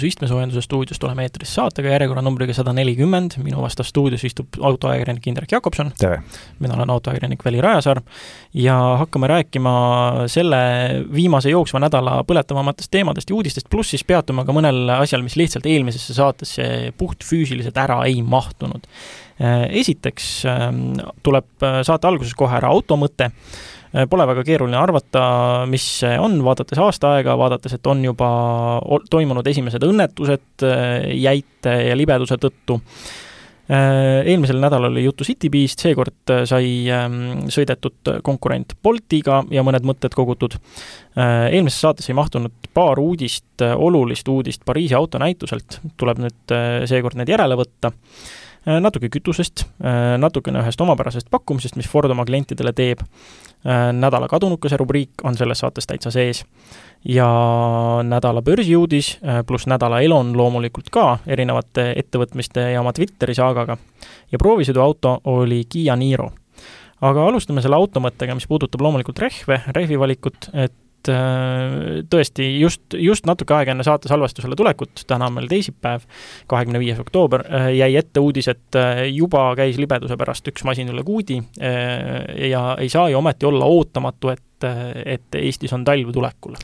saatus Istmesoojenduse stuudiost, oleme eetris saatega järjekorranumbriga sada nelikümmend, minu vastas stuudios istub autoajakirjanik Indrek Jakobson. mina olen autoajakirjanik Veli Rajasaar ja hakkame rääkima selle viimase jooksva nädala põletavamatest teemadest ja uudistest, pluss siis peatume ka mõnel asjal, mis lihtsalt eelmisesse saatesse puhtfüüsiliselt ära ei mahtunud. esiteks ähm, tuleb saate alguses kohe ära automõte Äh, pole väga keeruline arvata, mis see on, vaadates aasta aega, vaadates, et on juba toimunud esimesed õnnetused äh, jäite ja libeduse tõttu. Äh, eelmisel nädalal oli juttu Citybeest, seekord sai ähm, sõidetud konkurent Boltiga ja mõned mõtted kogutud. eelmisesse saatesse ei mahtunud paar uudist, olulist uudist Pariisi autonäituselt, tuleb nüüd seekord need järele võtta natuke kütusest, natukene ühest omapärasest pakkumisest, mis Ford oma klientidele teeb Äh, nädala kadunukese rubriik on selles saates täitsa sees. ja nädala börsiuudis äh, pluss nädala Elon loomulikult ka erinevate ettevõtmiste ja oma Twitteri saagaga. ja proovisõiduauto oli Kiia Niro. aga alustame selle auto mõttega, mis puudutab loomulikult rehve, rehvivalikut, et et äh, tõesti just, just natuke aega enne saate salvestusele tulekut, täna on meil teisipäev, kahekümne viies oktoober, äh, jäi ette uudis, et äh, juba käis libeduse pärast üks masin üle kuudi ja ei saa ju ometi olla ootamatu, et, et Eestis on talv tulekul.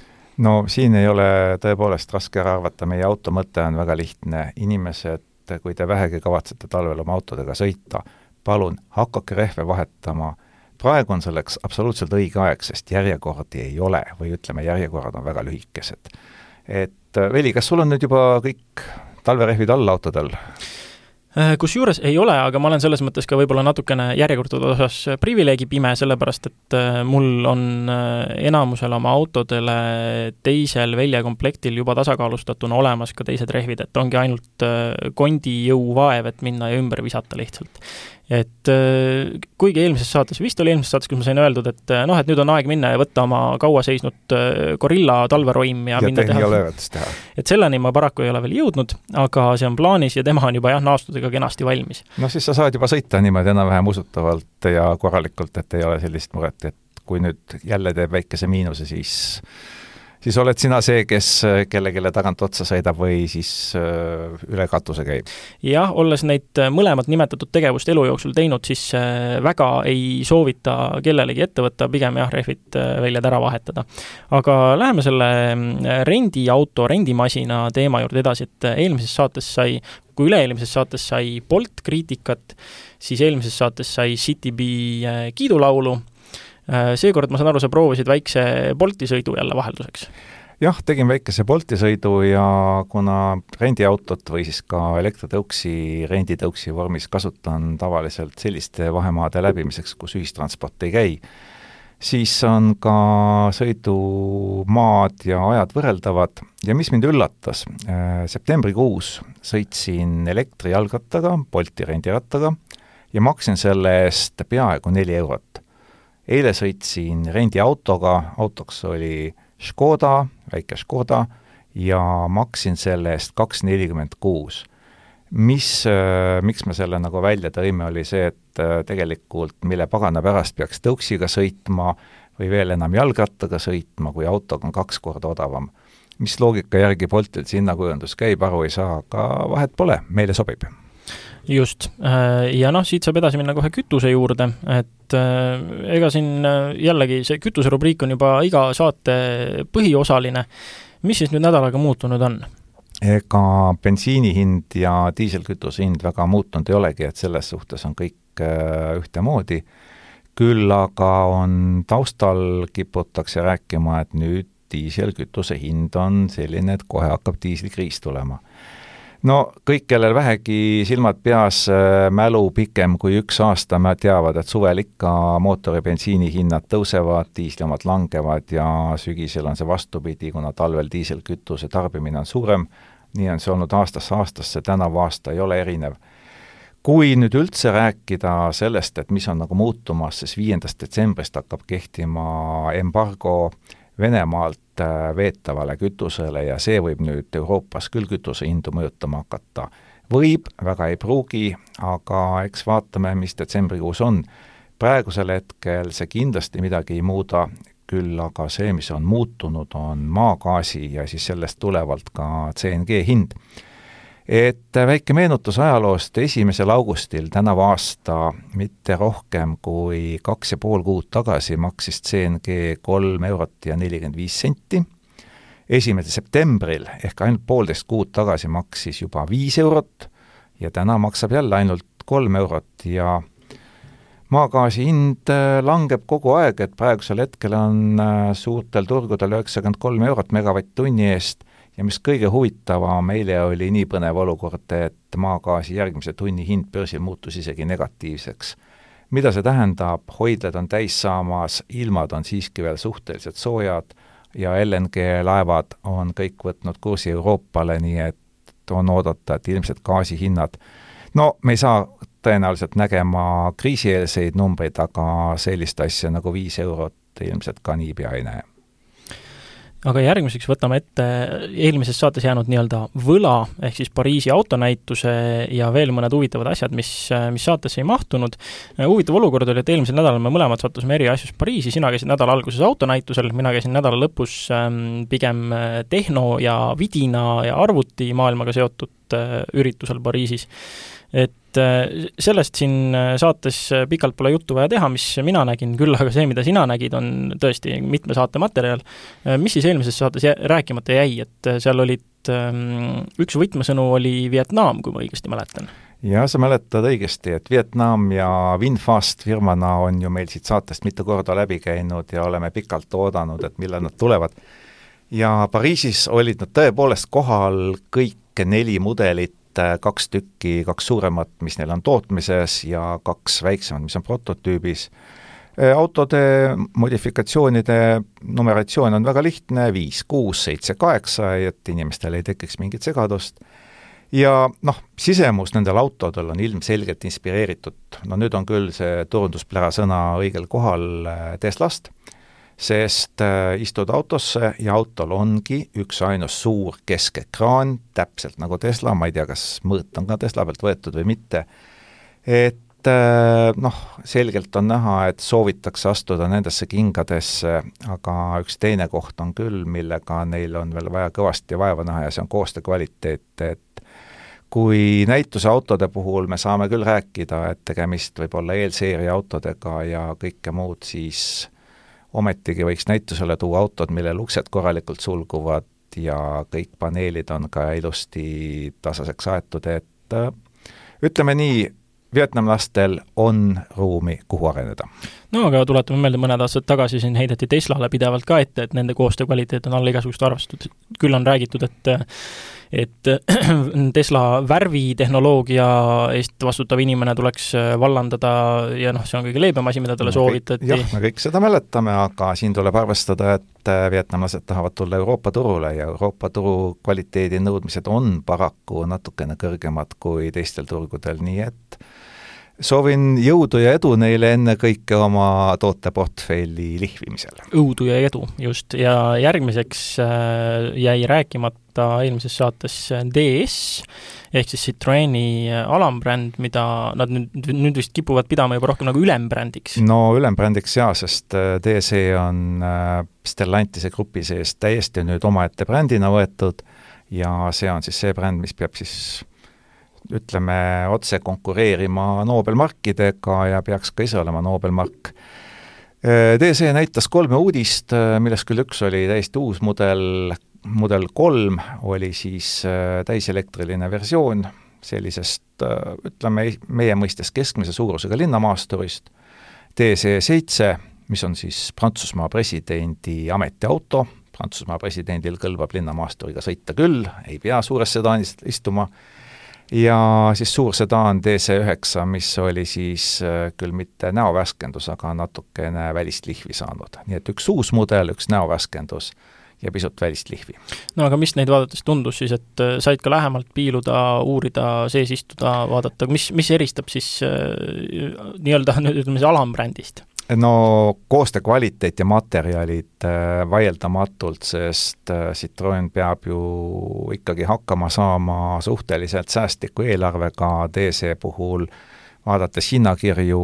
No siin ei ole tõepoolest raske ära arvata, meie auto mõte on väga lihtne, inimesed, kui te vähegi kavatsete talvel oma autodega sõita, palun hakake rehve vahetama praegu on selleks absoluutselt õige aeg, sest järjekordi ei ole või ütleme, järjekorrad on väga lühikesed. et äh, Veli, kas sul on nüüd juba kõik talverehvid all autodel? Äh, kusjuures ei ole, aga ma olen selles mõttes ka võib-olla natukene järjekordade osas privileegipime, sellepärast et äh, mul on enamusel oma autodele teisel väljakomplektil juba tasakaalustatuna olemas ka teised rehvid, et ongi ainult kondi jõuvaev, et minna ja ümber visata lihtsalt et äh, kuigi eelmises saates, vist oli eelmises saates, kus ma sain öeldud, et äh, noh, et nüüd on aeg minna ja võtta oma kaua seisnud äh, Gorilla talveroim ja, ja minna teha, teha. et selleni ma paraku ei ole veel jõudnud, aga see on plaanis ja tema on juba jah, naastudega kenasti valmis. noh, siis sa saad juba sõita niimoodi enam-vähem usutavalt ja korralikult, et ei ole sellist muret, et kui nüüd jälle teeb väikese miinuse, siis siis oled sina see, kes kellelegi tagant otsa sõidab või siis äh, üle katuse käib? jah, olles neid äh, mõlemat nimetatud tegevust elu jooksul teinud, siis äh, väga ei soovita kellelegi ette võtta, pigem jah, rehvid väljad ära vahetada. aga läheme selle rendiauto, rendimasina teema juurde edasi, et eelmises saates sai kui üle-eelmises saates sai Bolt kriitikat, siis eelmises saates sai Citybee kiidulaulu seekord ma saan aru, sa proovisid väikse Bolti sõidu jälle vahelduseks? jah, tegin väikese Bolti sõidu ja kuna rendiautot või siis ka elektritõuksi renditõuksi vormis kasutan tavaliselt selliste vahemaade läbimiseks, kus ühistransport ei käi, siis on ka sõidumaad ja ajad võrreldavad ja mis mind üllatas, äh, septembrikuus sõitsin elektrijalgrattaga, Bolti rendirattaga ja maksin selle eest peaaegu neli eurot eile sõitsin rendiautoga, autoks oli Škoda, väike Škoda, ja maksin selle eest kaks nelikümmend kuus. mis, äh, miks me selle nagu välja tõime, oli see, et äh, tegelikult mille pagana pärast peaks tõuksiga sõitma või veel enam jalgrattaga sõitma, kui autoga on kaks korda odavam. mis loogika järgi Boltilt see hinnakujundus käib, aru ei saa, aga vahet pole, meile sobib just, äh, ja noh, siit saab edasi minna kohe kütuse juurde, et äh, ega siin äh, jällegi see kütuserubriik on juba iga saate põhiosaline. mis siis nüüd nädalaga muutunud on? ega bensiini hind ja diiselkütuse hind väga muutunud ei olegi, et selles suhtes on kõik ühtemoodi, küll aga on taustal, kiputakse rääkima, et nüüd diiselkütuse hind on selline, et kohe hakkab diislikriis tulema no kõik, kellel vähegi silmad peas, äh, mälu pikem kui üks aasta, teavad, et suvel ikka mootori bensiinihinnad tõusevad, diisli omad langevad ja sügisel on see vastupidi, kuna talvel diiselkütuse tarbimine on suurem, nii on see olnud aastast aastasse, tänavu aasta ei ole erinev. Kui nüüd üldse rääkida sellest, et mis on nagu muutumas, siis viiendast detsembrist hakkab kehtima embargo Venemaalt veetavale kütusele ja see võib nüüd Euroopas küll kütuse hindu mõjutama hakata. võib, väga ei pruugi, aga eks vaatame, mis detsembrikuus on. praegusel hetkel see kindlasti midagi ei muuda, küll aga see, mis on muutunud, on maagaasi ja siis sellest tulevalt ka CNG hind. Et väike meenutus ajaloost, esimesel augustil tänavu aasta mitte rohkem kui kaks ja pool kuud tagasi maksis CNG kolm eurot ja nelikümmend viis senti, esimesel septembril ehk ainult poolteist kuud tagasi maksis juba viis eurot ja täna maksab jälle ainult kolm eurot ja maagaasi hind äh, langeb kogu aeg, et praegusel hetkel on äh, suurtel turgudel üheksakümmend kolm eurot megavatt-tunni eest ja mis kõige huvitavam, eile oli nii põnev olukord, et maagaasi järgmise tunni hind börsil muutus isegi negatiivseks. mida see tähendab, hoidlad on täis saamas, ilmad on siiski veel suhteliselt soojad ja LNG laevad on kõik võtnud kursi Euroopale, nii et on oodata, et ilmselt gaasihinnad no me ei saa tõenäoliselt nägema kriisieelseid numbreid, aga sellist asja nagu viis eurot ilmselt ka niipea ei näe aga järgmiseks võtame ette eelmises saates jäänud nii-öelda võla, ehk siis Pariisi autonäituse ja veel mõned huvitavad asjad, mis, mis saatesse ei mahtunud. huvitav olukord oli, et eelmisel nädalal me mõlemad sattusime eri asjus Pariisi, sina käisid nädala alguses autonäitusel, mina käisin nädala lõpus ähm, pigem tehno ja vidina ja arvutimaailmaga seotud äh, üritusel Pariisis et äh, sellest siin äh, saates äh, pikalt pole juttu vaja teha, mis mina nägin, küll aga see, mida sina nägid, on tõesti mitme saate materjal. mis siis eelmises saates jä rääkimata jäi, et seal olid, ähm, üks võtmesõnu oli Vietnam, kui ma õigesti mäletan jah, sa mäletad õigesti, et Vietnam ja Winfast firmana on ju meil siit saatest mitu korda läbi käinud ja oleme pikalt oodanud, et millal nad tulevad. ja Pariisis olid nad tõepoolest kohal kõik neli mudelit et kaks tükki, kaks suuremat, mis neil on tootmises ja kaks väiksemat, mis on prototüübis. autode modifikatsioonide numeratsioon on väga lihtne, viis, kuus, seitse, kaheksa, et inimestel ei tekiks mingit segadust. Ja noh, sisemus nendel autodel on ilmselgelt inspireeritud, no nüüd on küll see turundusplära sõna õigel kohal Teslast sest äh, istud autosse ja autol ongi üksainus suur keskekraan, täpselt nagu Tesla, ma ei tea, kas mõõt on ka Tesla pealt võetud või mitte, et äh, noh, selgelt on näha, et soovitakse astuda nendesse kingadesse, aga üks teine koht on küll, millega neil on veel vaja kõvasti vaeva näha ja see on koostöö kvaliteet, et kui näituse autode puhul me saame küll rääkida, et tegemist võib olla eelseeria autodega ja kõike muud, siis ometigi võiks näitusele tuua autod, millel uksed korralikult sulguvad ja kõik paneelid on ka ilusti tasaseks aetud, et äh, ütleme nii, vietnamlastel on ruumi, kuhu areneda. no aga tuletame meelde, mõned aastad tagasi siin heideti Teslale pidevalt ka ette, et nende koostöö kvaliteet on alla igasugust arvestatud, küll on räägitud, et et Tesla värvitehnoloogia eest vastutav inimene tuleks äh, vallandada ja noh, see on kõige leebem asi, mida talle no, soovitati. jah, me kõik seda mäletame, aga siin tuleb arvestada, et äh, vietnamlased tahavad tulla Euroopa turule ja Euroopa turu kvaliteedi nõudmised on paraku natukene kõrgemad kui teistel turgudel, nii et soovin jõudu ja edu neile ennekõike oma tooteportfelli lihvimisel. õudu ja edu, just, ja järgmiseks äh, jäi rääkimata eelmises saates DS, ehk siis Citroeni alambränd, mida nad nüüd, nüüd vist kipuvad pidama juba rohkem nagu ülembrändiks. no ülembrändiks jaa, sest äh, DC on äh, Stellantise grupi sees täiesti nüüd omaette brändina võetud ja see on siis see bränd, mis peab siis ütleme, otse konkureerima Nobelmarkidega ja peaks ka ise olema Nobelmark. DC näitas kolme uudist, millest küll üks oli täiesti uus mudel, mudel kolm oli siis äh, täiselektriline versioon sellisest, äh, ütleme, meie mõistes keskmise suurusega linnamaasturist, DC seitse, mis on siis Prantsusmaa presidendi ametiauto, Prantsusmaa presidendil kõlbab linnamaasturiga sõita küll, ei pea suures sedaanis istuma, ja siis suur sedaan DC9, mis oli siis äh, küll mitte näovärskendus, aga natukene välist lihvi saanud. nii et üks uus mudel, üks näovärskendus ja pisut välist lihvi. no aga mis neid vaadates tundus siis, et äh, said ka lähemalt piiluda, uurida, sees istuda, vaadata, mis, mis eristab siis äh, nii-öelda nüüd ütleme siis alambrändist? no koostöö kvaliteet ja materjalid äh, vaieldamatult, sest äh, Citroen peab ju ikkagi hakkama saama suhteliselt säästliku eelarvega, DC puhul vaadates hinnakirju,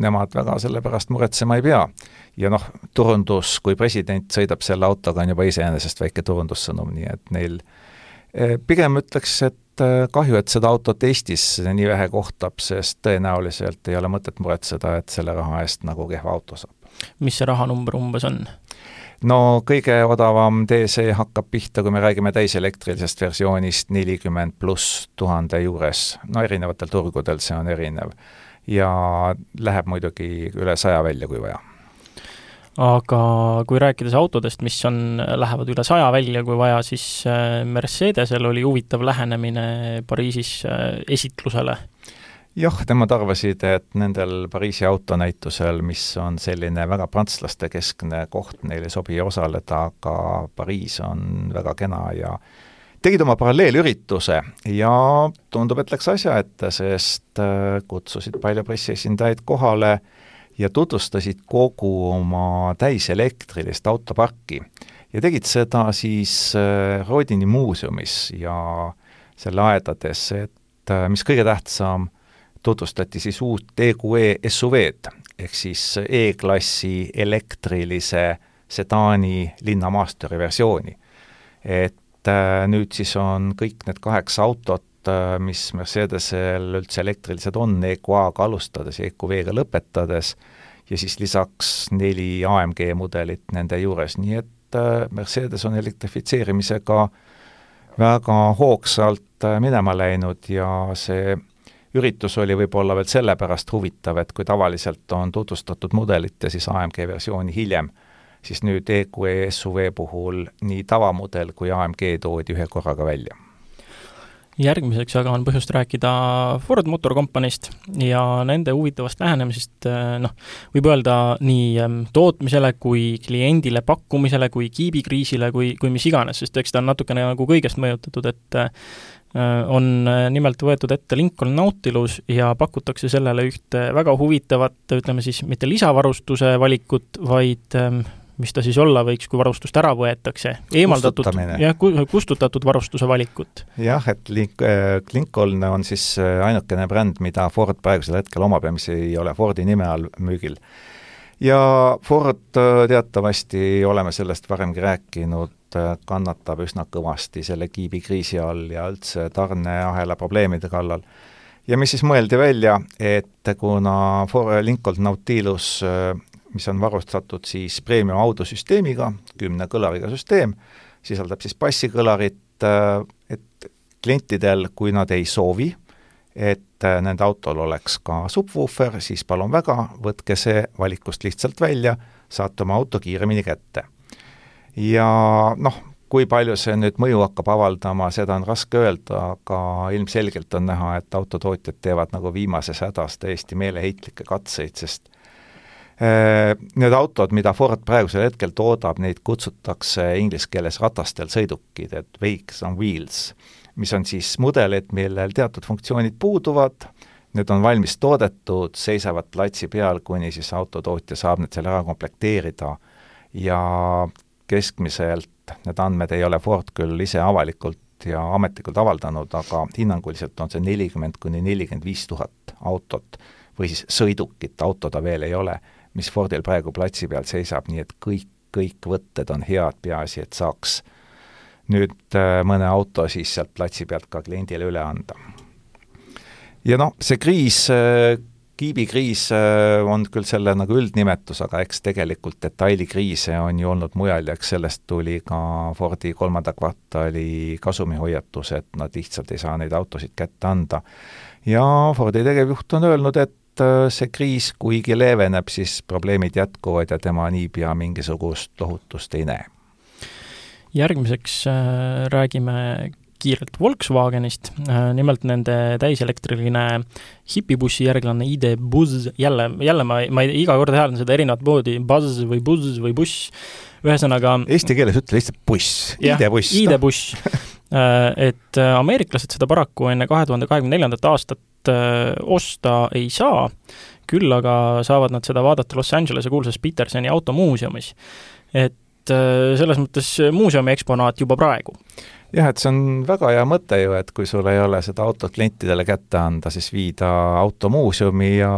nemad väga selle pärast muretsema ei pea. ja noh, turundus, kui president sõidab selle autoga, on juba iseenesest väike turundussõnum, nii et neil eh, pigem ütleks, et eh, kahju, et seda autot Eestis nii vähe kohtab, sest tõenäoliselt ei ole mõtet muretseda, et selle raha eest nagu kehva auto saab. mis see rahanumber umbes on? No kõige odavam DC hakkab pihta, kui me räägime täiselektrilisest versioonist, nelikümmend pluss tuhande juures, no erinevatel turgudel see on erinev. ja läheb muidugi üle saja välja, kui vaja. Aga kui rääkides autodest, mis on, lähevad üle saja välja, kui vaja, siis äh, Mercedesel oli huvitav lähenemine Pariisis äh, esitlusele jah, nemad arvasid, et nendel Pariisi autonäitusel, mis on selline väga prantslaste keskne koht, neil ei sobi osaleda, aga Pariis on väga kena ja tegid oma paralleelürituse ja tundub, et läks asja ette, sest äh, kutsusid palju pressiesindajaid kohale ja tutvustasid kogu oma täiselektrilist autoparki. ja tegid seda siis äh, Rodini muuseumis ja selle aedades, et äh, mis kõige tähtsam, tutvustati siis uut EQE SUV-d ehk siis E-klassi elektrilise sedaani linnamaasturi versiooni. et äh, nüüd siis on kõik need kaheksa autot, äh, mis Mercedesel üldse elektrilised on, EQA-ga alustades ja EQV-ga lõpetades, ja siis lisaks neli AMG mudelit nende juures, nii et äh, Mercedes on elektrifitseerimisega väga hoogsalt minema läinud ja see üritus oli võib-olla veel sellepärast huvitav, et kui tavaliselt on tutvustatud mudelit ja siis AMG versiooni hiljem, siis nüüd EQE SUV puhul nii tavamudel kui AMG toodi ühe korraga välja. Järgmiseks aga on põhjust rääkida Ford Motor Company'st ja nende huvitavast lähenemisest, noh, võib öelda nii ähm, tootmisele kui kliendile pakkumisele kui kiibikriisile kui, kui mis iganes, sest eks ta on natukene nagu kõigest mõjutatud, et Äh, on äh, nimelt võetud ette Lincoln Nautilus ja pakutakse sellele ühte väga huvitavat, ütleme siis mitte lisavarustuse valikut, vaid ähm, mis ta siis olla võiks, kui varustust ära võetakse, eemaldatud, jah, kustutatud varustuse valikut. jah, et Link-, äh, Lincoln on siis ainukene bränd, mida Ford praegusel hetkel omab ja mis ei ole Fordi nime all müügil. ja Ford teatavasti, oleme sellest varemgi rääkinud, Äh, kannatab üsna kõvasti selle kiibikriisi all ja üldse tarneahela probleemide kallal. ja mis siis mõeldi välja, et kuna Lincoln Nautilus, mis on varustatud siis premium audosüsteemiga, kümne kõlariga süsteem, sisaldab siis bassikõlarit, et klientidel, kui nad ei soovi, et nende autol oleks ka subwoofer, siis palun väga, võtke see valikust lihtsalt välja, saate oma auto kiiremini kätte ja noh, kui palju see nüüd mõju hakkab avaldama, seda on raske öelda, aga ilmselgelt on näha, et autotootjad teevad nagu viimases hädas täiesti meeleheitlikke katseid, sest äh, Need autod, mida Ford praegusel hetkel toodab, neid kutsutakse inglise keeles ratastel sõidukid, et vehicles on wheels, mis on siis mudelid, millel teatud funktsioonid puuduvad, need on valmis toodetud, seisavad platsi peal, kuni siis autotootja saab need seal ära komplekteerida ja keskmiselt need andmed ei ole Ford küll ise avalikult ja ametlikult avaldanud, aga hinnanguliselt on see nelikümmend kuni nelikümmend viis tuhat autot või siis sõidukit, auto ta veel ei ole, mis Fordil praegu platsi peal seisab, nii et kõik, kõik võtted on head, peaasi, et saaks nüüd äh, mõne auto siis sealt platsi pealt ka kliendile üle anda. ja noh, see kriis äh, kiibikriis äh, on küll selle nagu üldnimetus, aga eks tegelikult detailikriise on ju olnud mujal ja eks sellest tuli ka Fordi kolmanda kvartali kasumihoiatus, et nad lihtsalt ei saa neid autosid kätte anda. ja Fordi tegevjuht on öelnud, et äh, see kriis, kuigi leeveneb, siis probleemid jätkuvad ja tema niipea mingisugust lohutust ei näe. järgmiseks äh, räägime kiirelt Volkswagenist, äh, nimelt nende täiselektriline hipibussi järglane ID Buzz, jälle, jälle ma, ma iga kord hääldan seda erinevat moodi, Buzz või Buzz või buss, ühesõnaga Eesti keeles ütle lihtsalt buss, ID-buss. ID-buss äh, et äh, ameeriklased seda paraku enne kahe tuhande kahekümne neljandat aastat osta ei saa, küll aga saavad nad seda vaadata Los Angelese kuulsas Petersoni automuuseumis. et selles mõttes muuseumi eksponaat juba praegu jah, et see on väga hea mõte ju, et kui sul ei ole seda autot klientidele kätte anda, siis viida auto muuseumi ja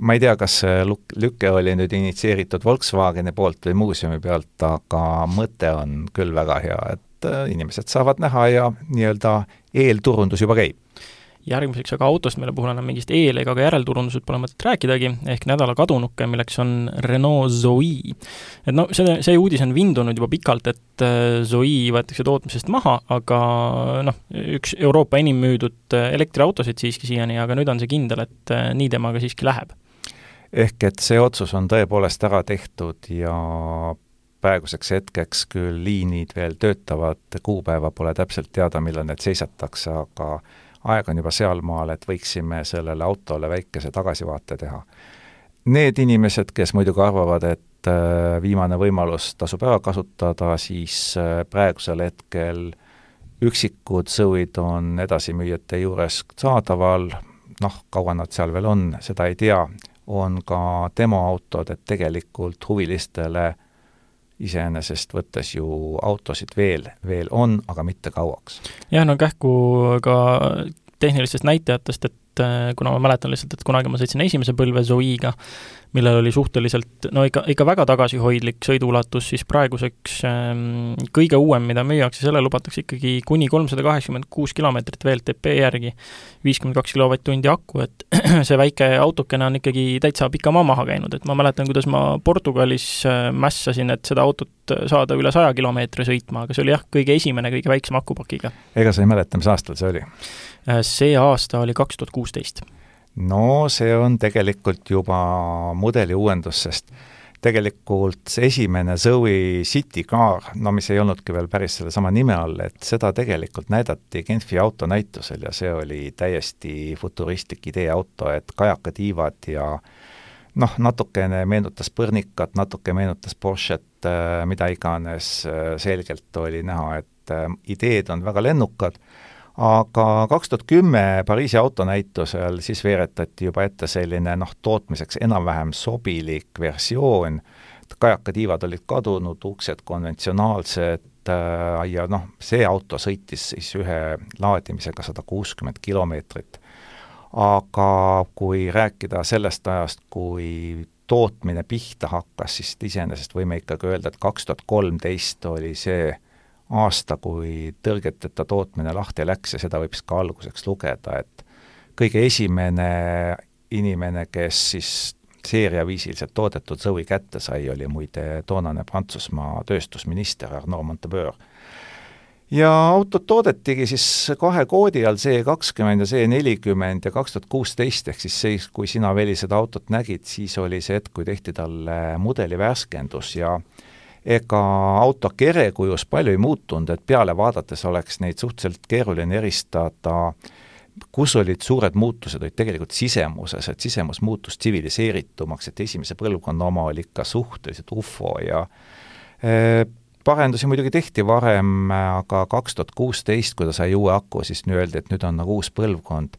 ma ei tea, kas see luk-, lüke oli nüüd initsieeritud Volkswageni poolt või muuseumi pealt, aga mõte on küll väga hea, et äh, inimesed saavad näha ja nii-öelda eelturundus juba käib järgmiseks aga autost, mille puhul enam mingist eel- ega ka järelturundusest pole mõtet rääkidagi, ehk nädala kadunuke, milleks on Renault Zoe. et no see, see uudis on vindunud juba pikalt, et äh, Zoe võetakse tootmisest maha, aga noh, üks Euroopa enim müüdud äh, elektriautosid siiski siiani, aga nüüd on see kindel, et äh, nii temaga siiski läheb. ehk et see otsus on tõepoolest ära tehtud ja praeguseks hetkeks küll liinid veel töötavad, kuupäeva pole täpselt teada, millal need seisatakse, aga aeg on juba sealmaal, et võiksime sellele autole väikese tagasivaate teha. Need inimesed, kes muidugi arvavad, et äh, viimane võimalus tasub ära kasutada, siis äh, praegusel hetkel üksikud sõuid on edasimüüjate juures saadaval, noh, kaua nad seal veel on, seda ei tea, on ka demoautod, et tegelikult huvilistele iseenesest võttes ju autosid veel, veel on, aga mitte kauaks. jah, no kähku ka tehnilistest näitajatest, et äh, kuna ma mäletan lihtsalt, et kunagi ma sõitsin esimese põlve Zoe'ga, millel oli suhteliselt no ikka, ikka väga tagasihoidlik sõiduulatus, siis praeguseks ähm, kõige uuem, mida müüakse, selle lubatakse ikkagi kuni kolmsada kaheksakümmend kuus kilomeetrit VLTP järgi, viiskümmend kaks kilovatt-tundi aku, et see väike autokene on ikkagi täitsa pika maa maha käinud, et ma mäletan, kuidas ma Portugalis äh, mässasin, et seda autot saada üle saja kilomeetri sõitma, aga see oli jah, kõige esimene, kõige väiksema akupakiga. ega sa ei mäleta, mis aastal see oli? Äh, see aasta oli kaks tuhat kuusteist no see on tegelikult juba mudeli uuendus, sest tegelikult see esimene Zoe City Car, no mis ei olnudki veel päris sellesama nime all, et seda tegelikult näidati Genfi autonäitusel ja see oli täiesti futuristlik ideeauto, et kajakatiivad ja noh, natukene meenutas Põrnikat, natuke meenutas Porsche't, äh, mida iganes, äh, selgelt oli näha, et äh, ideed on väga lennukad aga kaks tuhat kümme Pariisi autonäitusel siis veeretati juba ette selline noh, tootmiseks enam-vähem sobilik versioon, kajakatiivad olid kadunud, uksed konventsionaalsed äh, ja noh, see auto sõitis siis ühe laadimisega sada kuuskümmend kilomeetrit. aga kui rääkida sellest ajast, kui tootmine pihta hakkas, siis iseenesest võime ikkagi öelda, et kaks tuhat kolmteist oli see aasta, kui tõrgeteta tootmine lahti läks ja seda võib siis ka alguseks lugeda, et kõige esimene inimene, kes siis seeriaviisiliselt toodetud Zoe kätte sai, oli muide toonane Prantsusmaa tööstusminister Arnaud Montebeur. ja autot toodetigi siis kahe koodi all, C kakskümmend ja C nelikümmend ja kaks tuhat kuusteist, ehk siis see, kui sina, Veli, seda autot nägid, siis oli see hetk, kui tehti talle mudeli värskendus ja äh, ega auto kerekujus palju ei muutunud, et peale vaadates oleks neid suhteliselt keeruline eristada, kus olid suured muutused, olid tegelikult sisemuses, et sisemus muutus tsiviliseeritumaks, et esimese põlvkonna oma oli ikka suhteliselt ufo ja e, parendusi muidugi tehti varem, aga kaks tuhat kuusteist, kui ta sai uue aku, siis öeldi, et nüüd on nagu uus põlvkond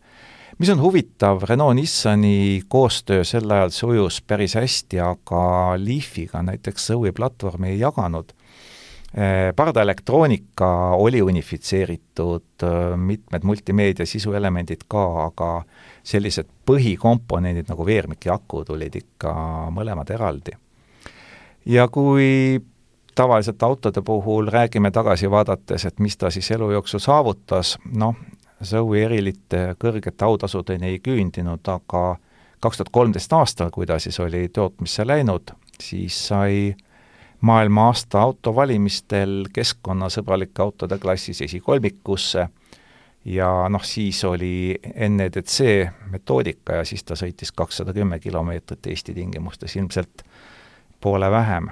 mis on huvitav, Renault-Nissani koostöö sel ajal sujus päris hästi, aga Leafiga näiteks Zoe platvormi ei jaganud. Eh, pardaelektroonika oli unifitseeritud, eh, mitmed multimeedia sisuelemendid ka, aga sellised põhikomponendid nagu veermik ja aku tulid ikka mõlemad eraldi. ja kui tavaliselt autode puhul räägime tagasi vaadates, et mis ta siis elu jooksul saavutas, noh, Zoe erilite kõrgete autasudeni ei küündinud, aga kaks tuhat kolmteist aastal, kui ta siis oli tootmisse läinud, siis sai maailma aasta auto valimistel keskkonnasõbralike autode klassis esikolmikusse. Ja noh, siis oli NEDC metoodika ja siis ta sõitis kakssada kümme kilomeetrit Eesti tingimustes, ilmselt poole vähem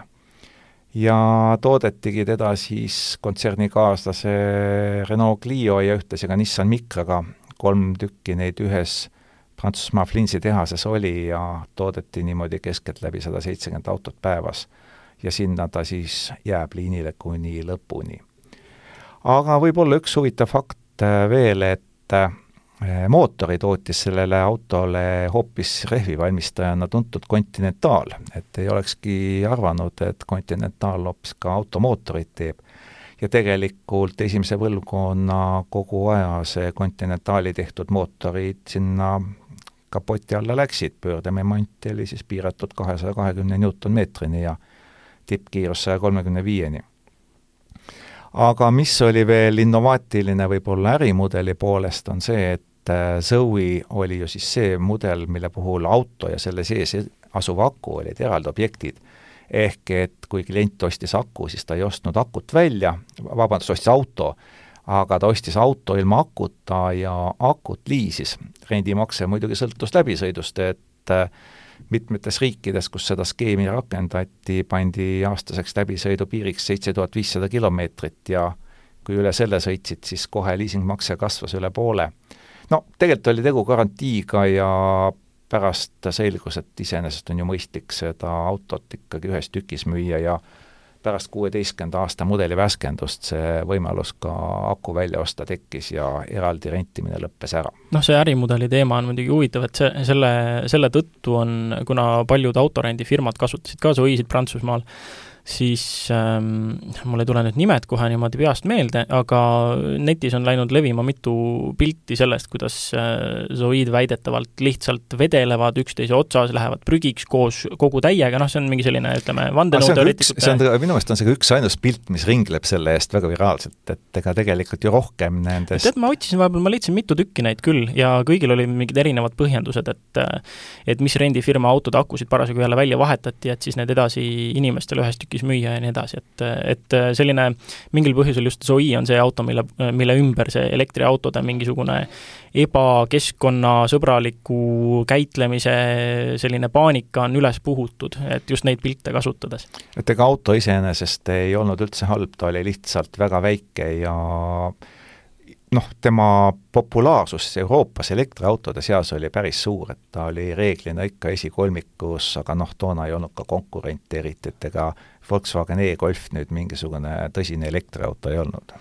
ja toodetigi teda siis kontsernikaaslase Renault Clio ja ühtlasi ka Nissan Micraga, kolm tükki neid ühes Prantsusmaa Flinsi tehases oli ja toodeti niimoodi keskeltläbi sada seitsekümmend autot päevas. ja sinna ta siis jääb liinile kuni lõpuni. aga võib-olla üks huvitav fakt veel, et mootori tootis sellele autole hoopis rehvivalmistajana tuntud Continental, et ei olekski arvanud, et Continental hoopis ka automootorit teeb. ja tegelikult esimese põlvkonna kogu aja see Continentali tehtud mootorid sinna kapoti alla läksid, pöördemomant oli siis piiratud kahesaja kahekümne newtonmeetrini ja tippkiirus saja kolmekümne viieni. aga mis oli veel innovaatiline võib-olla ärimudeli poolest, on see, et äh, Zoe oli ju siis see mudel, mille puhul auto ja selle sees asuv aku olid eraldi objektid ehk et kui klient ostis aku, siis ta ei ostnud akut välja, vabandust, ostis auto, aga ta ostis auto ilma akuta ja akut liisis. rendimakse muidugi sõltus läbisõidust, et äh, mitmetes riikides, kus seda skeemi rakendati, pandi aastaseks läbisõidu piiriks seitse tuhat viissada kilomeetrit ja kui üle selle sõitsid, siis kohe liisingmakse kasvas üle poole. No tegelikult oli tegu garantiiga ja pärast selgus, et iseenesest on ju mõistlik seda autot ikkagi ühes tükis müüa ja pärast kuueteistkümnenda aasta mudeli värskendust see võimalus ka aku välja osta tekkis ja eraldi rentimine lõppes ära. noh, see ärimudeli teema on muidugi huvitav, et see, selle, selle tõttu on, kuna paljud autorendifirmad kasutasid ka Zoe'sid Prantsusmaal, siis ähm, mul ei tule nüüd nimed kohe niimoodi peast meelde, aga netis on läinud levima mitu pilti sellest, kuidas äh, Zoid väidetavalt lihtsalt vedelevad üksteise otsas, lähevad prügiks koos kogu täiega, noh, see on mingi selline, ütleme, vandenõuteoreetikute see on, minu meelest on see üksainus pilt, mis ringleb selle eest väga viraalselt, et ega tegelikult ju rohkem nendest tead, ma otsisin vahepeal, ma leidsin mitu tükki neid küll ja kõigil olid mingid erinevad põhjendused, et et mis rendifirma autode akusid parasjagu jälle välja vahetati, et siis need edasi inimestele ühes tükis müüa ja nii edasi, et, et selline mingil põhjusel just Zoe on see auto, mille, mille ümber see elektriautode mingisugune ebakeskkonnasõbraliku käitlemise selline paanika on üles puhutud, et just neid pilte kasutades. et ega auto iseenesest ei olnud üldse halb, ta oli lihtsalt väga väike ja noh, tema populaarsus Euroopas elektriautode seas oli päris suur, et ta oli reeglina ikka esikolmikus, aga noh, toona ei olnud ka konkurente eriti, et ega Volkswagen e-Golf nüüd mingisugune tõsine elektriauto ei olnud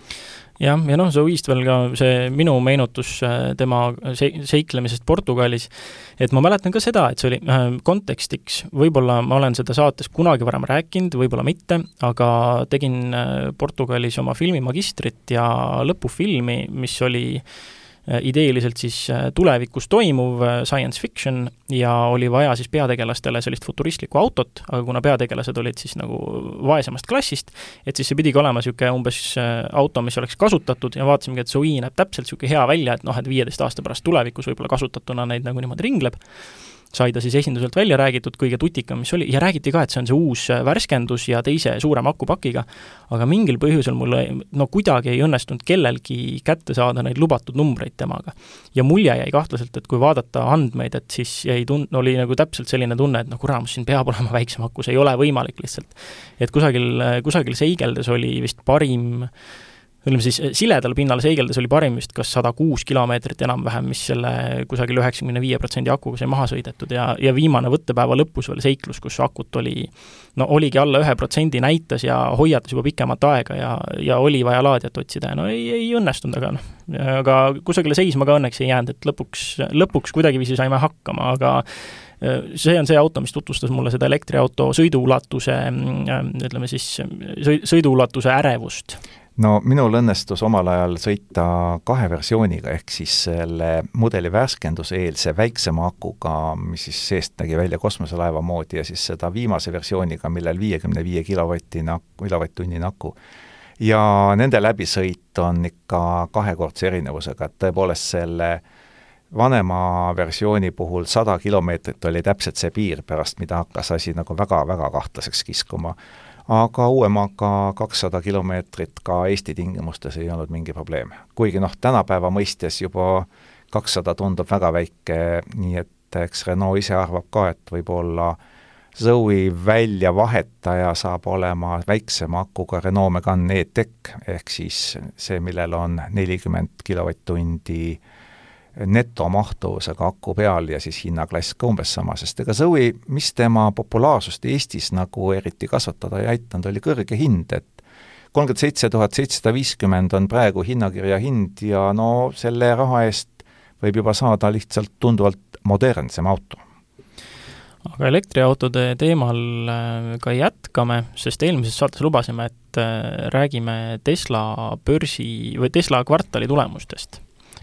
jah, ja noh, Zoe'st veel ka see minu meenutus äh, tema se-, seiklemisest Portugalis, et ma mäletan ka seda, et see oli äh, kontekstiks, võib-olla ma olen seda saates kunagi varem rääkinud, võib-olla mitte, aga tegin äh, Portugalis oma filmimagistrit ja lõpufilmi, mis oli Äh, ideeliselt siis äh, tulevikus toimuv äh, science fiction ja oli vaja siis peategelastele sellist futuristlikku autot, aga kuna peategelased olid siis nagu vaesemast klassist, et siis see pidigi olema niisugune umbes auto, mis oleks kasutatud ja vaatasimegi, et Zoe näeb täpselt niisugune hea välja, et noh, et viieteist aasta pärast tulevikus võib-olla kasutatuna neid nagu niimoodi ringleb sai ta siis esinduselt välja räägitud, kõige tutikam, mis oli, ja räägiti ka, et see on see uus äh, värskendus ja teise suurema akupakiga, aga mingil põhjusel mul no kuidagi ei õnnestunud kellelgi kätte saada neid lubatud numbreid temaga. ja mulje jäi kahtlaselt, et kui vaadata andmeid, et siis jäi tun-, oli nagu täpselt selline tunne, et no kuramus, siin peab olema väiksem aku, see ei ole võimalik lihtsalt. et kusagil, kusagil seigeldes oli vist parim äh, ütleme siis eh, siledal pinnal seigeldes oli parim vist kas sada kuus kilomeetrit enam-vähem, mis selle kusagil üheksakümne viie protsendi akuga sai maha sõidetud ja, ja viimane võttepäeva lõpus veel seiklus, kus akut oli no oligi alla ühe protsendi näitas ja hoiatas juba pikemat aega ja, ja oli vaja laadijat otsida ja no ei, ei õnnestunud, aga noh, aga kusagile seisma ka õnneks ei jäänud, et lõpuks, lõpuks kuidagiviisi saime hakkama, aga eh, see on see auto, mis tutvustas mulle seda elektriauto sõiduulatuse, mm, ütleme siis, sõiduulatuse ärevust no minul õnnestus omal ajal sõita kahe versiooniga, ehk siis selle mudeli värskenduseelse väiksema akuga, mis siis seest nägi välja kosmoselaeva moodi, ja siis seda viimase versiooniga, millel viiekümne viie kilovatine, kilovatt-tunnine aku. ja nende läbisõit on ikka kahekordse erinevusega, et tõepoolest selle vanema versiooni puhul sada kilomeetrit oli täpselt see piir, pärast mida hakkas asi nagu väga-väga kahtlaseks kiskuma aga uuemaga kakssada kilomeetrit ka Eesti tingimustes ei olnud mingi probleem. kuigi noh, tänapäeva mõistes juba kakssada tundub väga väike, nii et eks Renault ise arvab ka, et võib-olla Zoe väljavahetaja saab olema väiksema akuga Renault Megane E-Tech, ehk siis see, millel on nelikümmend kilovatt-tundi netomahtumusega aku peal ja siis hinnaklass ka umbes sama, sest ega Zoe, mis tema populaarsust Eestis nagu eriti kasvatada ei aidanud, oli kõrge hind, et kolmkümmend seitse tuhat seitsesada viiskümmend on praegu hinnakirja hind ja no selle raha eest võib juba saada lihtsalt tunduvalt modernsem auto aga elektriautode teemal äh, ka jätkame, sest eelmises saates lubasime, et äh, räägime Tesla börsi või Tesla kvartali tulemustest.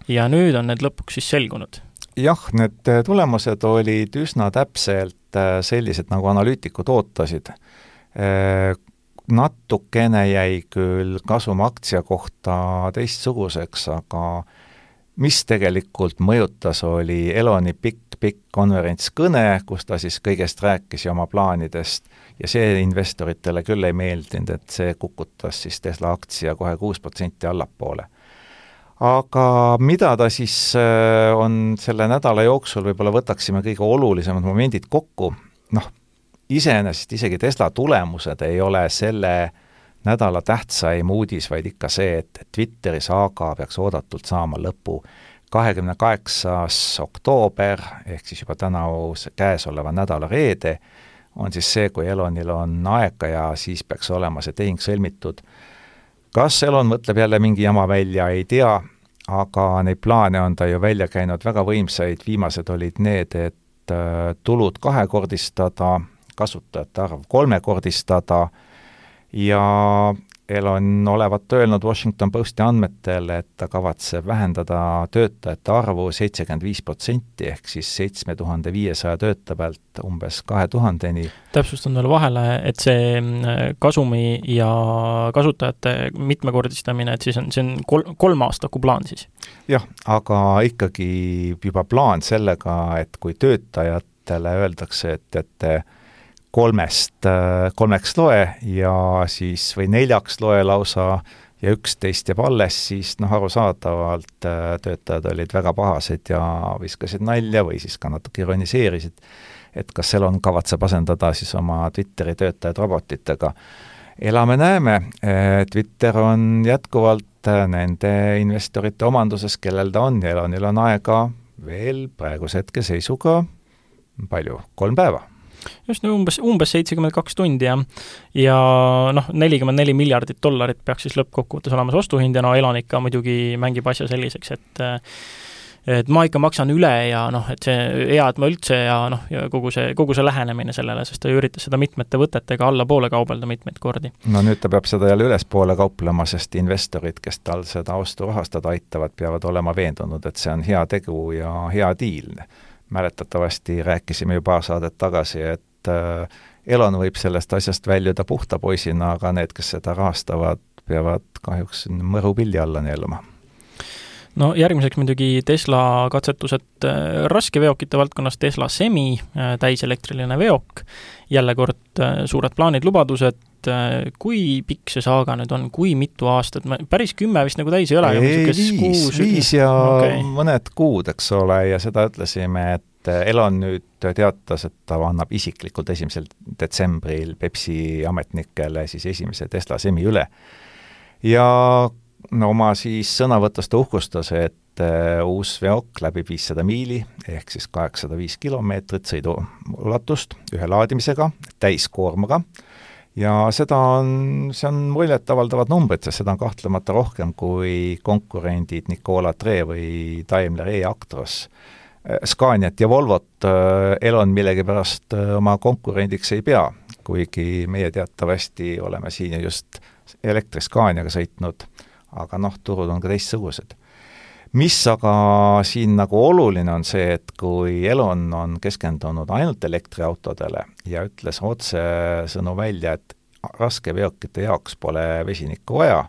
Ja nüüd on need lõpuks siis selgunud. jah, need äh, tulemused olid üsna täpselt sellised, nagu analüütikud ootasid. Natukene jäi küll kasum aktsia kohta teistsuguseks, aga mis tegelikult mõjutas, oli Eloni pikk pikk konverentskõne, kus ta siis kõigest rääkis ja oma plaanidest ja see investoritele küll ei meeldinud, et see kukutas siis Tesla aktsia kohe kuus protsenti allapoole. Aga mida ta siis äh, on selle nädala jooksul, võib-olla võtaksime kõige olulisemad momendid kokku, noh, iseenesest isegi Tesla tulemused ei ole selle nädala tähtsaim uudis, vaid ikka see, et Twitteri saaga peaks oodatult saama lõpu kahekümne kaheksas oktoober, ehk siis juba tänavu käesoleva nädala reede, on siis see, kui Elonil on aega ja siis peaks olema see tehing sõlmitud. Kas Elon mõtleb jälle mingi jama välja, ei tea, aga neid plaane on ta ju välja käinud. Väga võimsaid, viimased olid need, et äh, tulud kahekordistada, kasutajate arv kolmekordistada ja Elon olevat öelnud Washington Posti andmetel, et ta kavatseb vähendada töötajate arvu seitsekümmend viis protsenti, ehk siis seitsme tuhande viiesaja töötaja pealt umbes kahe tuhandeni. täpsustan veel vahele, et see mm, kasumi ja kasutajate mitmekordistamine, et siis on, see on kol-, kolmeaastaku plaan siis? jah, aga ikkagi juba plaan sellega, et kui töötajatele öeldakse, et, et kolmest, äh, kolmeks loe ja siis, või neljaks loe lausa ja üksteist jääb alles, siis noh, arusaadavalt äh, töötajad olid väga pahased ja viskasid nalja või siis ka natuke ironiseerisid, et kas Elon kavatseb asendada siis oma Twitteri töötajad robotitega. elame-näeme, Twitter on jätkuvalt äh, nende investorite omanduses, kellel ta on. Ja Elonil on aega veel praeguse hetkeseisuga palju, kolm päeva just no umbes, umbes seitsekümmend kaks tundi, jah. ja noh, nelikümmend neli miljardit dollarit peaks siis lõppkokkuvõttes olema see ostuhind ja no elanik ka muidugi mängib asja selliseks, et et ma ikka maksan üle ja noh, et see hea, et ma üldse ja noh, ja kogu see, kogu see lähenemine sellele, sest ta ju üritas seda mitmete võtetega allapoole kaubelda mitmeid kordi. no nüüd ta peab seda jälle ülespoole kauplema, sest investorid, kes tal seda ostu rahastada aitavad, peavad olema veendunud, et see on hea tegu ja hea diil mäletatavasti rääkisime ju paar saadet tagasi, et äh, Elon võib sellest asjast väljuda puhta poisina, aga need, kes seda rahastavad, peavad kahjuks mõru pilli alla neelama no järgmiseks muidugi Tesla katsetused äh, raskeveokite valdkonnas, Tesla Semi, äh, täiselektriline veok, jälle kord suured plaanid, lubadused, kui pikk see saaga nüüd on, kui mitu aastat, päris kümme vist nagu täis ei ole, ei, viis, viis ja okay. mõned kuud, eks ole, ja seda ütlesime, et Elon nüüd teatas, et ta annab isiklikult esimesel detsembril Pepsi ametnikele siis esimese Tesla Semi üle. ja oma siis sõnavõtus ta uhkustas, et uh, uus veok läbib viissada miili ehk siis kaheksasada viis kilomeetrit sõiduulatust ühe laadimisega, täiskoormaga ja seda on, see on muljetavaldavad numbrid, sest seda on kahtlemata rohkem kui konkurendid Nikola Tre või Daimler E-Actros. Scaniat ja Volvot äh, Elon millegipärast äh, oma konkurendiks ei pea, kuigi meie teatavasti oleme siin ju just elektriscaaniaga sõitnud, aga noh, turud on ka teistsugused. Mis aga siin nagu oluline on see, et kui Elon on keskendunud ainult elektriautodele ja ütles otsesõnu välja, et raskeveokite jaoks pole vesinikku vaja,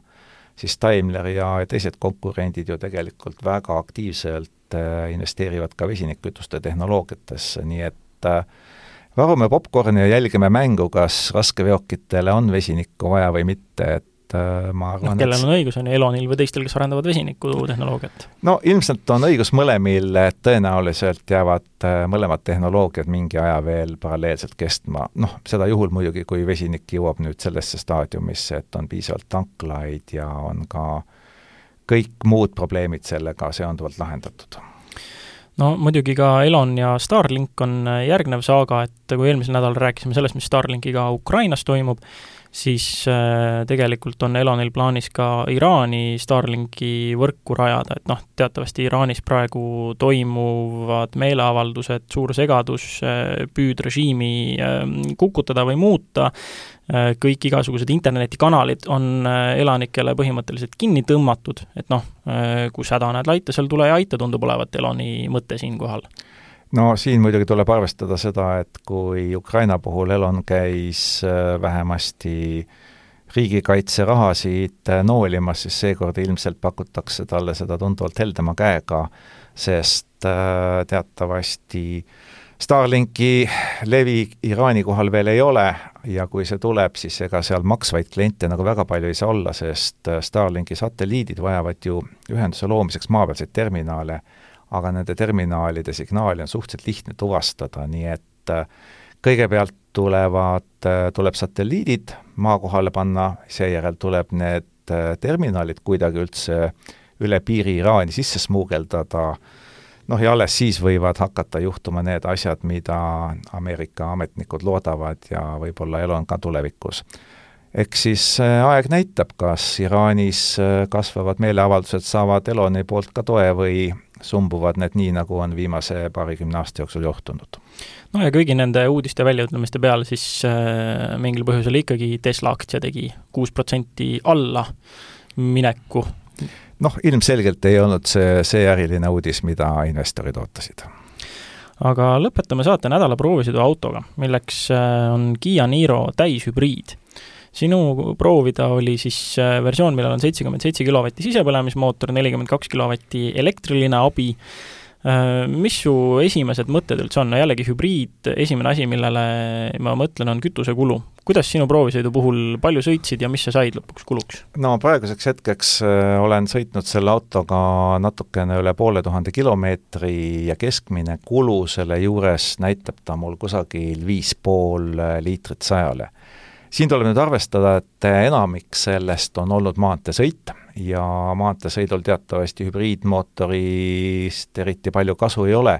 siis Daimler ja teised konkurendid ju tegelikult väga aktiivselt äh, investeerivad ka vesinikkütuste tehnoloogiatesse, nii et äh, varume popkorni ja jälgime mängu, kas raskeveokitele on vesinikku vaja või mitte, et et äh, ma arvan no, kellel on õigus, on ju, Elonil või teistel, kes arendavad vesinikutehnoloogiat? no ilmselt on õigus mõlemil, et tõenäoliselt jäävad äh, mõlemad tehnoloogiad mingi aja veel paralleelselt kestma, noh, seda juhul muidugi, kui vesinik jõuab nüüd sellesse staadiumisse, et on piisavalt tanklaid ja on ka kõik muud probleemid sellega seonduvalt lahendatud no muidugi ka Elon ja Starlink on järgnev saaga, et kui eelmisel nädalal rääkisime sellest, mis Starlinkiga Ukrainas toimub, siis äh, tegelikult on Elonil plaanis ka Iraani Starlinki võrku rajada, et noh, teatavasti Iraanis praegu toimuvad meeleavaldused, suur segadus, äh, püüd režiimi ähm, kukutada või muuta, äh, kõik igasugused internetikanalid on elanikele põhimõtteliselt kinni tõmmatud, et noh, kus häda näed laita, seal tule ja aita, tundub olevat Eloni mõte siinkohal no siin muidugi tuleb arvestada seda, et kui Ukraina puhul Elon käis äh, vähemasti riigikaitserahasid äh, noolimas, siis seekord ilmselt pakutakse talle seda tunduvalt heldema käega, sest äh, teatavasti Starlinki levi Iraani kohal veel ei ole ja kui see tuleb, siis ega seal maksvaid kliente nagu väga palju ei saa olla, sest Starlinki satelliidid vajavad ju ühenduse loomiseks maapealseid terminale aga nende terminalide signaali on suhteliselt lihtne tuvastada, nii et äh, kõigepealt tulevad, äh, tuleb satelliidid maa kohale panna, seejärel tuleb need äh, terminalid kuidagi üldse üle piiri Iraani sisse smuugeldada, noh ja alles siis võivad hakata juhtuma need asjad, mida Ameerika ametnikud loodavad ja võib-olla elu on ka tulevikus. eks siis aeg näitab, kas Iraanis kasvavad meeleavaldused saavad Eloni poolt ka toe või sumbuvad need nii, nagu on viimase paarikümne aasta jooksul juhtunud. no ja kõigi nende uudiste väljaütlemiste peale siis äh, mingil põhjusel ikkagi Tesla aktsia tegi kuus protsenti alla mineku. noh, ilmselgelt ei olnud see, see äriline uudis, mida investorid ootasid aga lõpetame saate nädala proovisõiduautoga, milleks äh, on Kiia Niro täishübriid sinu proovida oli siis äh, versioon, millel on seitsekümmend seitse kilovatti sisepõlemismootor, nelikümmend kaks kilovatti elektriline abi, äh, mis su esimesed mõtted üldse on, no jällegi hübriid, esimene asi, millele ma mõtlen, on kütusekulu. kuidas sinu proovisõidu puhul, palju sõitsid ja mis sa said lõpuks kuluks? no praeguseks hetkeks äh, olen sõitnud selle autoga natukene üle poole tuhande kilomeetri ja keskmine kulu selle juures näitab ta mul kusagil viis pool liitrit sajale siin tuleb nüüd arvestada, et enamik sellest on olnud maanteesõit ja maanteesõidul teatavasti hübriidmootorist eriti palju kasu ei ole,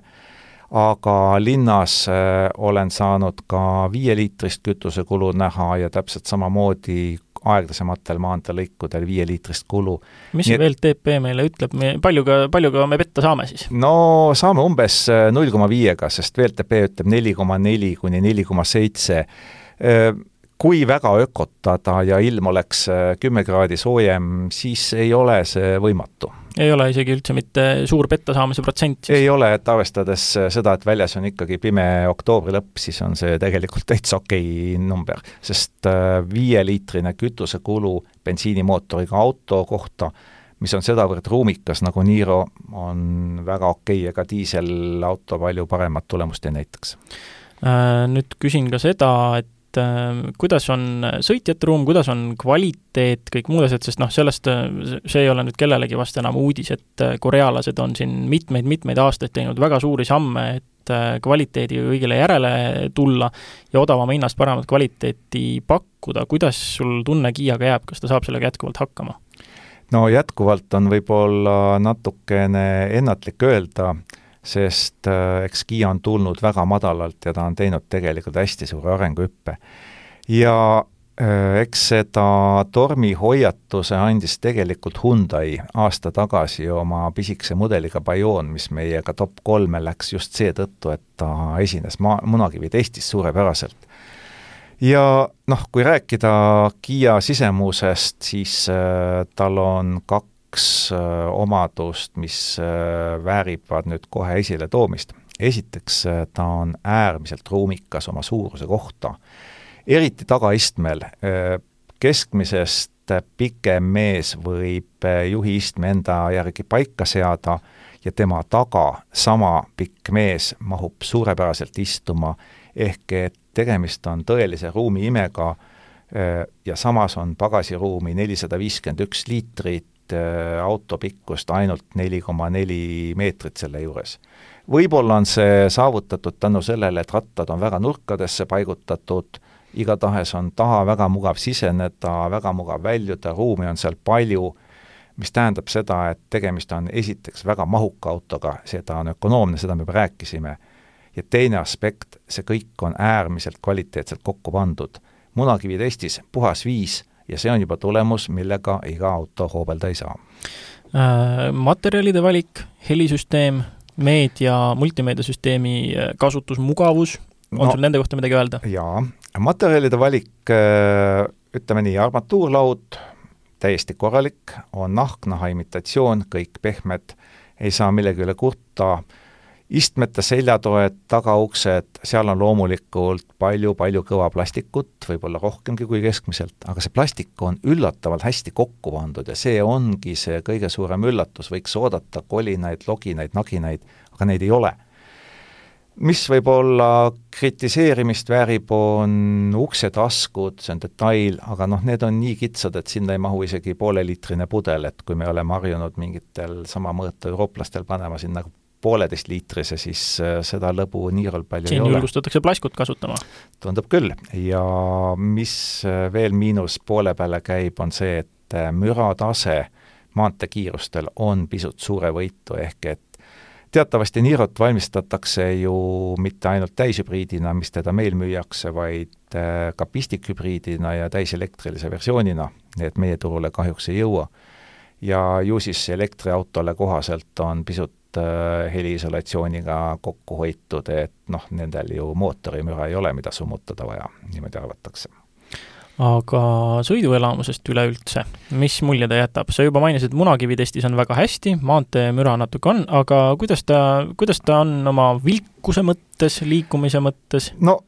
aga linnas äh, olen saanud ka viieliitrist kütusekulu näha ja täpselt samamoodi aeglasematel maanteelõikudel viieliitrist kulu. mis see VLTP meile ütleb, me paljuga, paljuga me petta saame siis? no saame umbes äh, null koma viiega, sest VLTP ütleb neli koma neli kuni neli koma seitse äh, kui väga ökotada ja ilm oleks äh, kümme kraadi soojem, siis ei ole see võimatu. ei ole isegi üldse mitte suur petta saamise protsent siis? ei ole, et arvestades äh, seda, et väljas on ikkagi pime oktoobri lõpp, siis on see tegelikult täitsa okei okay number, sest äh, viieliitrine kütusekulu bensiinimootoriga auto kohta, mis on sedavõrd ruumikas nagu Niro, on väga okei okay, ega diiselauto palju paremat tulemust ei näitaks. Nüüd küsin ka seda, et et äh, kuidas on sõitjate ruum, kuidas on kvaliteet, kõik muud asjad, sest noh, sellest, see ei ole nüüd kellelegi vast enam uudis, et äh, korealased on siin mitmeid-mitmeid aastaid teinud väga suuri samme, et äh, kvaliteedi kõigile järele tulla ja odavama hinnast paremat kvaliteeti pakkuda, kuidas sul tunne Kiiaga jääb, kas ta saab sellega jätkuvalt hakkama? no jätkuvalt on võib-olla natukene ennatlik öelda, sest äh, eks Kiia on tulnud väga madalalt ja ta on teinud tegelikult hästi suure arenguhüppe. ja äh, eks seda tormihoiatuse andis tegelikult Hyundai aasta tagasi oma pisikese mudeliga Bayon, mis meiega top kolme läks just seetõttu, et ta esines maa, munakivi testis suurepäraselt. ja noh, kui rääkida Kiia sisemusest, siis äh, tal on kaks kaks äh, omadust, mis äh, väärivad nüüd kohe esiletoomist. esiteks, äh, ta on äärmiselt ruumikas oma suuruse kohta, eriti tagaistmel, keskmisest pikem mees võib juhiistme enda järgi paika seada ja tema taga sama pikk mees mahub suurepäraselt istuma, ehk et tegemist on tõelise ruumiimega ja samas on pagasiruumi nelisada viiskümmend üks liitrit, auto pikkust ainult neli koma neli meetrit selle juures. võib-olla on see saavutatud tänu sellele, et rattad on väga nurkadesse paigutatud, igatahes on taha väga mugav siseneda, väga mugav väljuda, ruumi on seal palju, mis tähendab seda, et tegemist on esiteks väga mahuka autoga, seda on ökonoomne, seda me juba rääkisime, ja teine aspekt, see kõik on äärmiselt kvaliteetselt kokku pandud munakivitestis puhas viis ja see on juba tulemus, millega iga auto hoobelda ei saa äh,. Materjalide valik, helisüsteem, meedia, multimeediasüsteemi äh, kasutusmugavus, on no, sul nende kohta midagi öelda? jaa, materjalide valik, äh, ütleme nii, armatuurlaud, täiesti korralik, on nahk, naha imitatsioon, kõik pehmed, ei saa millegi üle kurta, istmete seljatoed, tagauksed, seal on loomulikult palju-palju kõva plastikut, võib-olla rohkemgi kui keskmiselt, aga see plastik on üllatavalt hästi kokku pandud ja see ongi see kõige suurem üllatus, võiks oodata kolinaid, loginaid, naginaid, aga neid ei ole. mis võib-olla kritiseerimist väärib, on uksetaskud, see on detail, aga noh, need on nii kitsad, et sinna ei mahu isegi pooleliitrine pudel, et kui me oleme harjunud mingitel sama mõõtu eurooplastel panema sinna pooleteistliitrise, siis äh, seda lõbu niivõrd palju siin ei ole. julgustatakse plaskut kasutama? tundub küll. ja mis äh, veel miinus poole peale käib, on see, et äh, müratase maanteekiirustel on pisut suurevõitu, ehk et teatavasti Nirot valmistatakse ju mitte ainult täishübriidina, mis teda meil müüakse, vaid ka pistikhübriidina ja täiselektrilise versioonina, nii et meie turule kahjuks ei jõua. ja ju siis elektriautole kohaselt on pisut Äh, heliisolatsiooniga kokku hoitud, et noh, nendel ju mootorimüra ei ole, mida summutada vaja, niimoodi arvatakse aga sõiduelamusest üleüldse, mis mulje ta jätab, sa juba mainisid, munakivitestis on väga hästi, maanteemüra natuke on, aga kuidas ta, kuidas ta on oma vilkuse mõttes, liikumise mõttes? no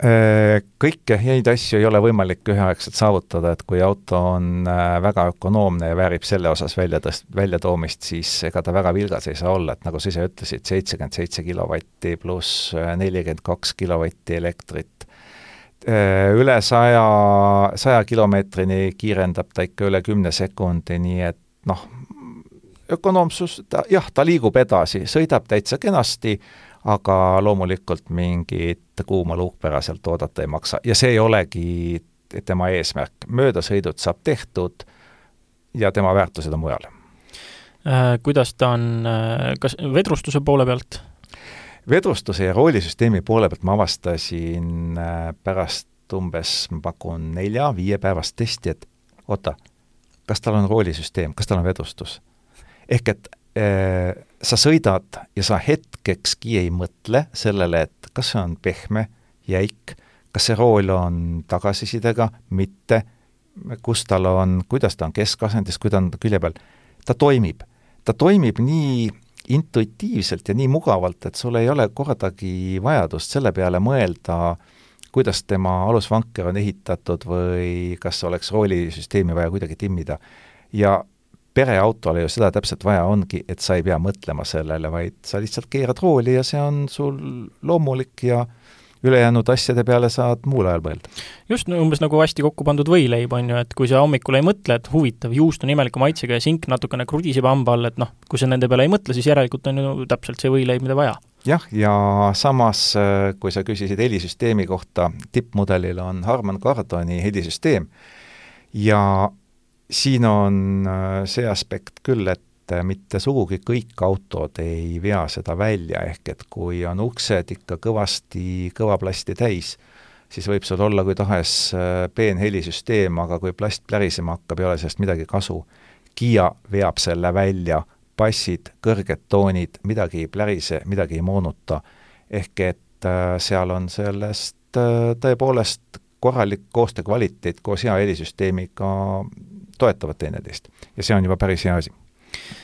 äh, kõike häid asju ei ole võimalik üheaegselt saavutada, et kui auto on äh, väga ökonoomne ja väärib selle osas välja tõst-, väljatoomist, siis ega ta väga vilgas ei saa olla, et nagu sa ise ütlesid, seitsekümmend seitse kilovatti pluss äh, nelikümmend kaks kilovatti elektrit, üle saja, saja kilomeetrini kiirendab ta ikka üle kümne sekundi, nii et noh, ökonoomsus, ta jah, ta liigub edasi, sõidab täitsa kenasti, aga loomulikult mingit kuuma luukpära sealt oodata ei maksa ja see ei olegi tema eesmärk. möödasõidud saab tehtud ja tema väärtused on mujal äh,. Kuidas ta on, äh, kas vedrustuse poole pealt vedrustuse ja roolisüsteemi poole pealt ma avastasin äh, pärast umbes, ma pakun nelja-viiepäevast testi, et oota, kas tal on roolisüsteem, kas tal on vedrustus? ehk et äh, sa sõidad ja sa hetkekski ei mõtle sellele, et kas see on pehme, jäik, kas see rool on tagasisidega, mitte, kus tal on, kuidas ta on keskasendis, kui ta on külje peal, ta toimib. ta toimib nii intuitiivselt ja nii mugavalt, et sul ei ole kordagi vajadust selle peale mõelda, kuidas tema alusvanker on ehitatud või kas oleks roolisüsteemi vaja kuidagi timmida. ja pereautole ju seda täpselt vaja ongi, et sa ei pea mõtlema sellele, vaid sa lihtsalt keerad rooli ja see on sul loomulik ja ülejäänud asjade peale saad muul ajal mõelda. just, no umbes nagu hästi kokku pandud võileib, on ju, et kui sa hommikul ei mõtle, et huvitav, juust on imeliku maitsega ja sink natukene krudiseb hamba all, et noh, kui sa nende peale ei mõtle, siis järelikult on ju täpselt see võileib, mida vaja. jah, ja samas, äh, kui sa küsisid helisüsteemi kohta, tippmudelil on Harman Kardoni helisüsteem ja siin on äh, see aspekt küll, et et mitte sugugi kõik autod ei vea seda välja, ehk et kui on uksed ikka kõvasti kõvaplasti täis, siis võib sul olla kui tahes äh, peenhelisüsteem, aga kui plast plärisema hakkab, ei ole sellest midagi kasu. Kiia veab selle välja, bassid, kõrged toonid, midagi ei plärise, midagi ei moonuta, ehk et äh, seal on sellest äh, tõepoolest korralik koostöö kvaliteet koos hea helisüsteemiga toetavad teineteist. ja see on juba päris hea asi Äh,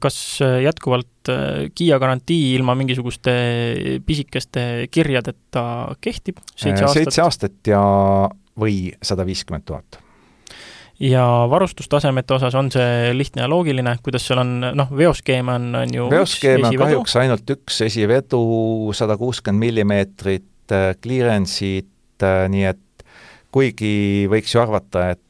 kas äh, jätkuvalt äh, Kiia garantii ilma mingisuguste pisikeste kirjadeta kehtib? seitse aastat? seitse aastat ja, või sada viiskümmend tuhat ja varustustasemete osas on see lihtne ja loogiline, kuidas seal on, noh, veoskeem on, on ju veoskeem on kahjuks ainult üks esivedu, sada kuuskümmend millimeetrit, clearance'id, nii et kuigi võiks ju arvata, et Äh,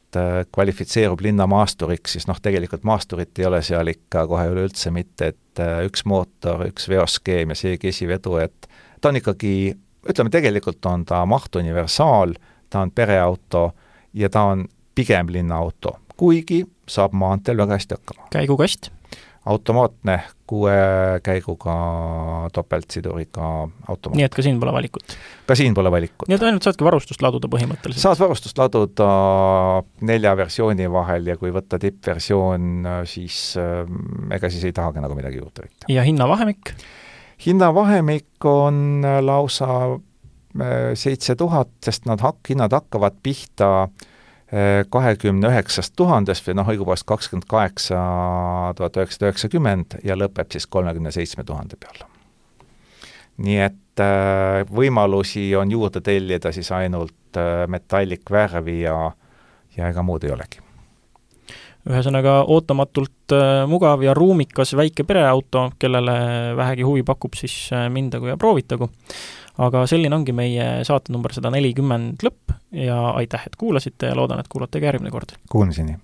kvalifitseerub linnamaasturiks, siis noh, tegelikult maasturit ei ole seal ikka kohe üleüldse mitte, et äh, üks mootor, üks veoskeem ja seegi esivedu, et ta on ikkagi, ütleme, tegelikult on ta mahtuniversaal, ta on pereauto ja ta on pigem linnaauto, kuigi saab maanteel väga hästi hakkama. käigukast? Automaatne kuue käiguga topeltsiduriga automaat. nii et ka siin pole valikut? ka siin pole valikut. nii et ainult saadki varustust laduda põhimõtteliselt? saad varustust laduda nelja versiooni vahel ja kui võtta tippversioon, siis äh, ega siis ei tahagi nagu midagi juurde võtta. ja hinnavahemik? hinnavahemik on lausa äh, seitse tuhat, sest nad hak-, hinnad hakkavad pihta äh, kahekümne üheksast tuhandest või noh, õigupoolest kakskümmend kaheksa tuhat üheksasada üheksakümmend ja lõpeb siis kolmekümne seitsme tuhande peal. nii et äh, võimalusi on juurde tellida siis ainult äh, metallikvärvi ja, ja ega muud ei olegi ühesõnaga ootamatult äh, mugav ja ruumikas väike pereauto, kellele vähegi huvi pakub, siis mindagu ja proovitagu aga selline ongi meie saate number sada nelikümmend lõpp ja aitäh, et kuulasite ja loodan, et kuulate ka järgmine kord. Kuulmiseni!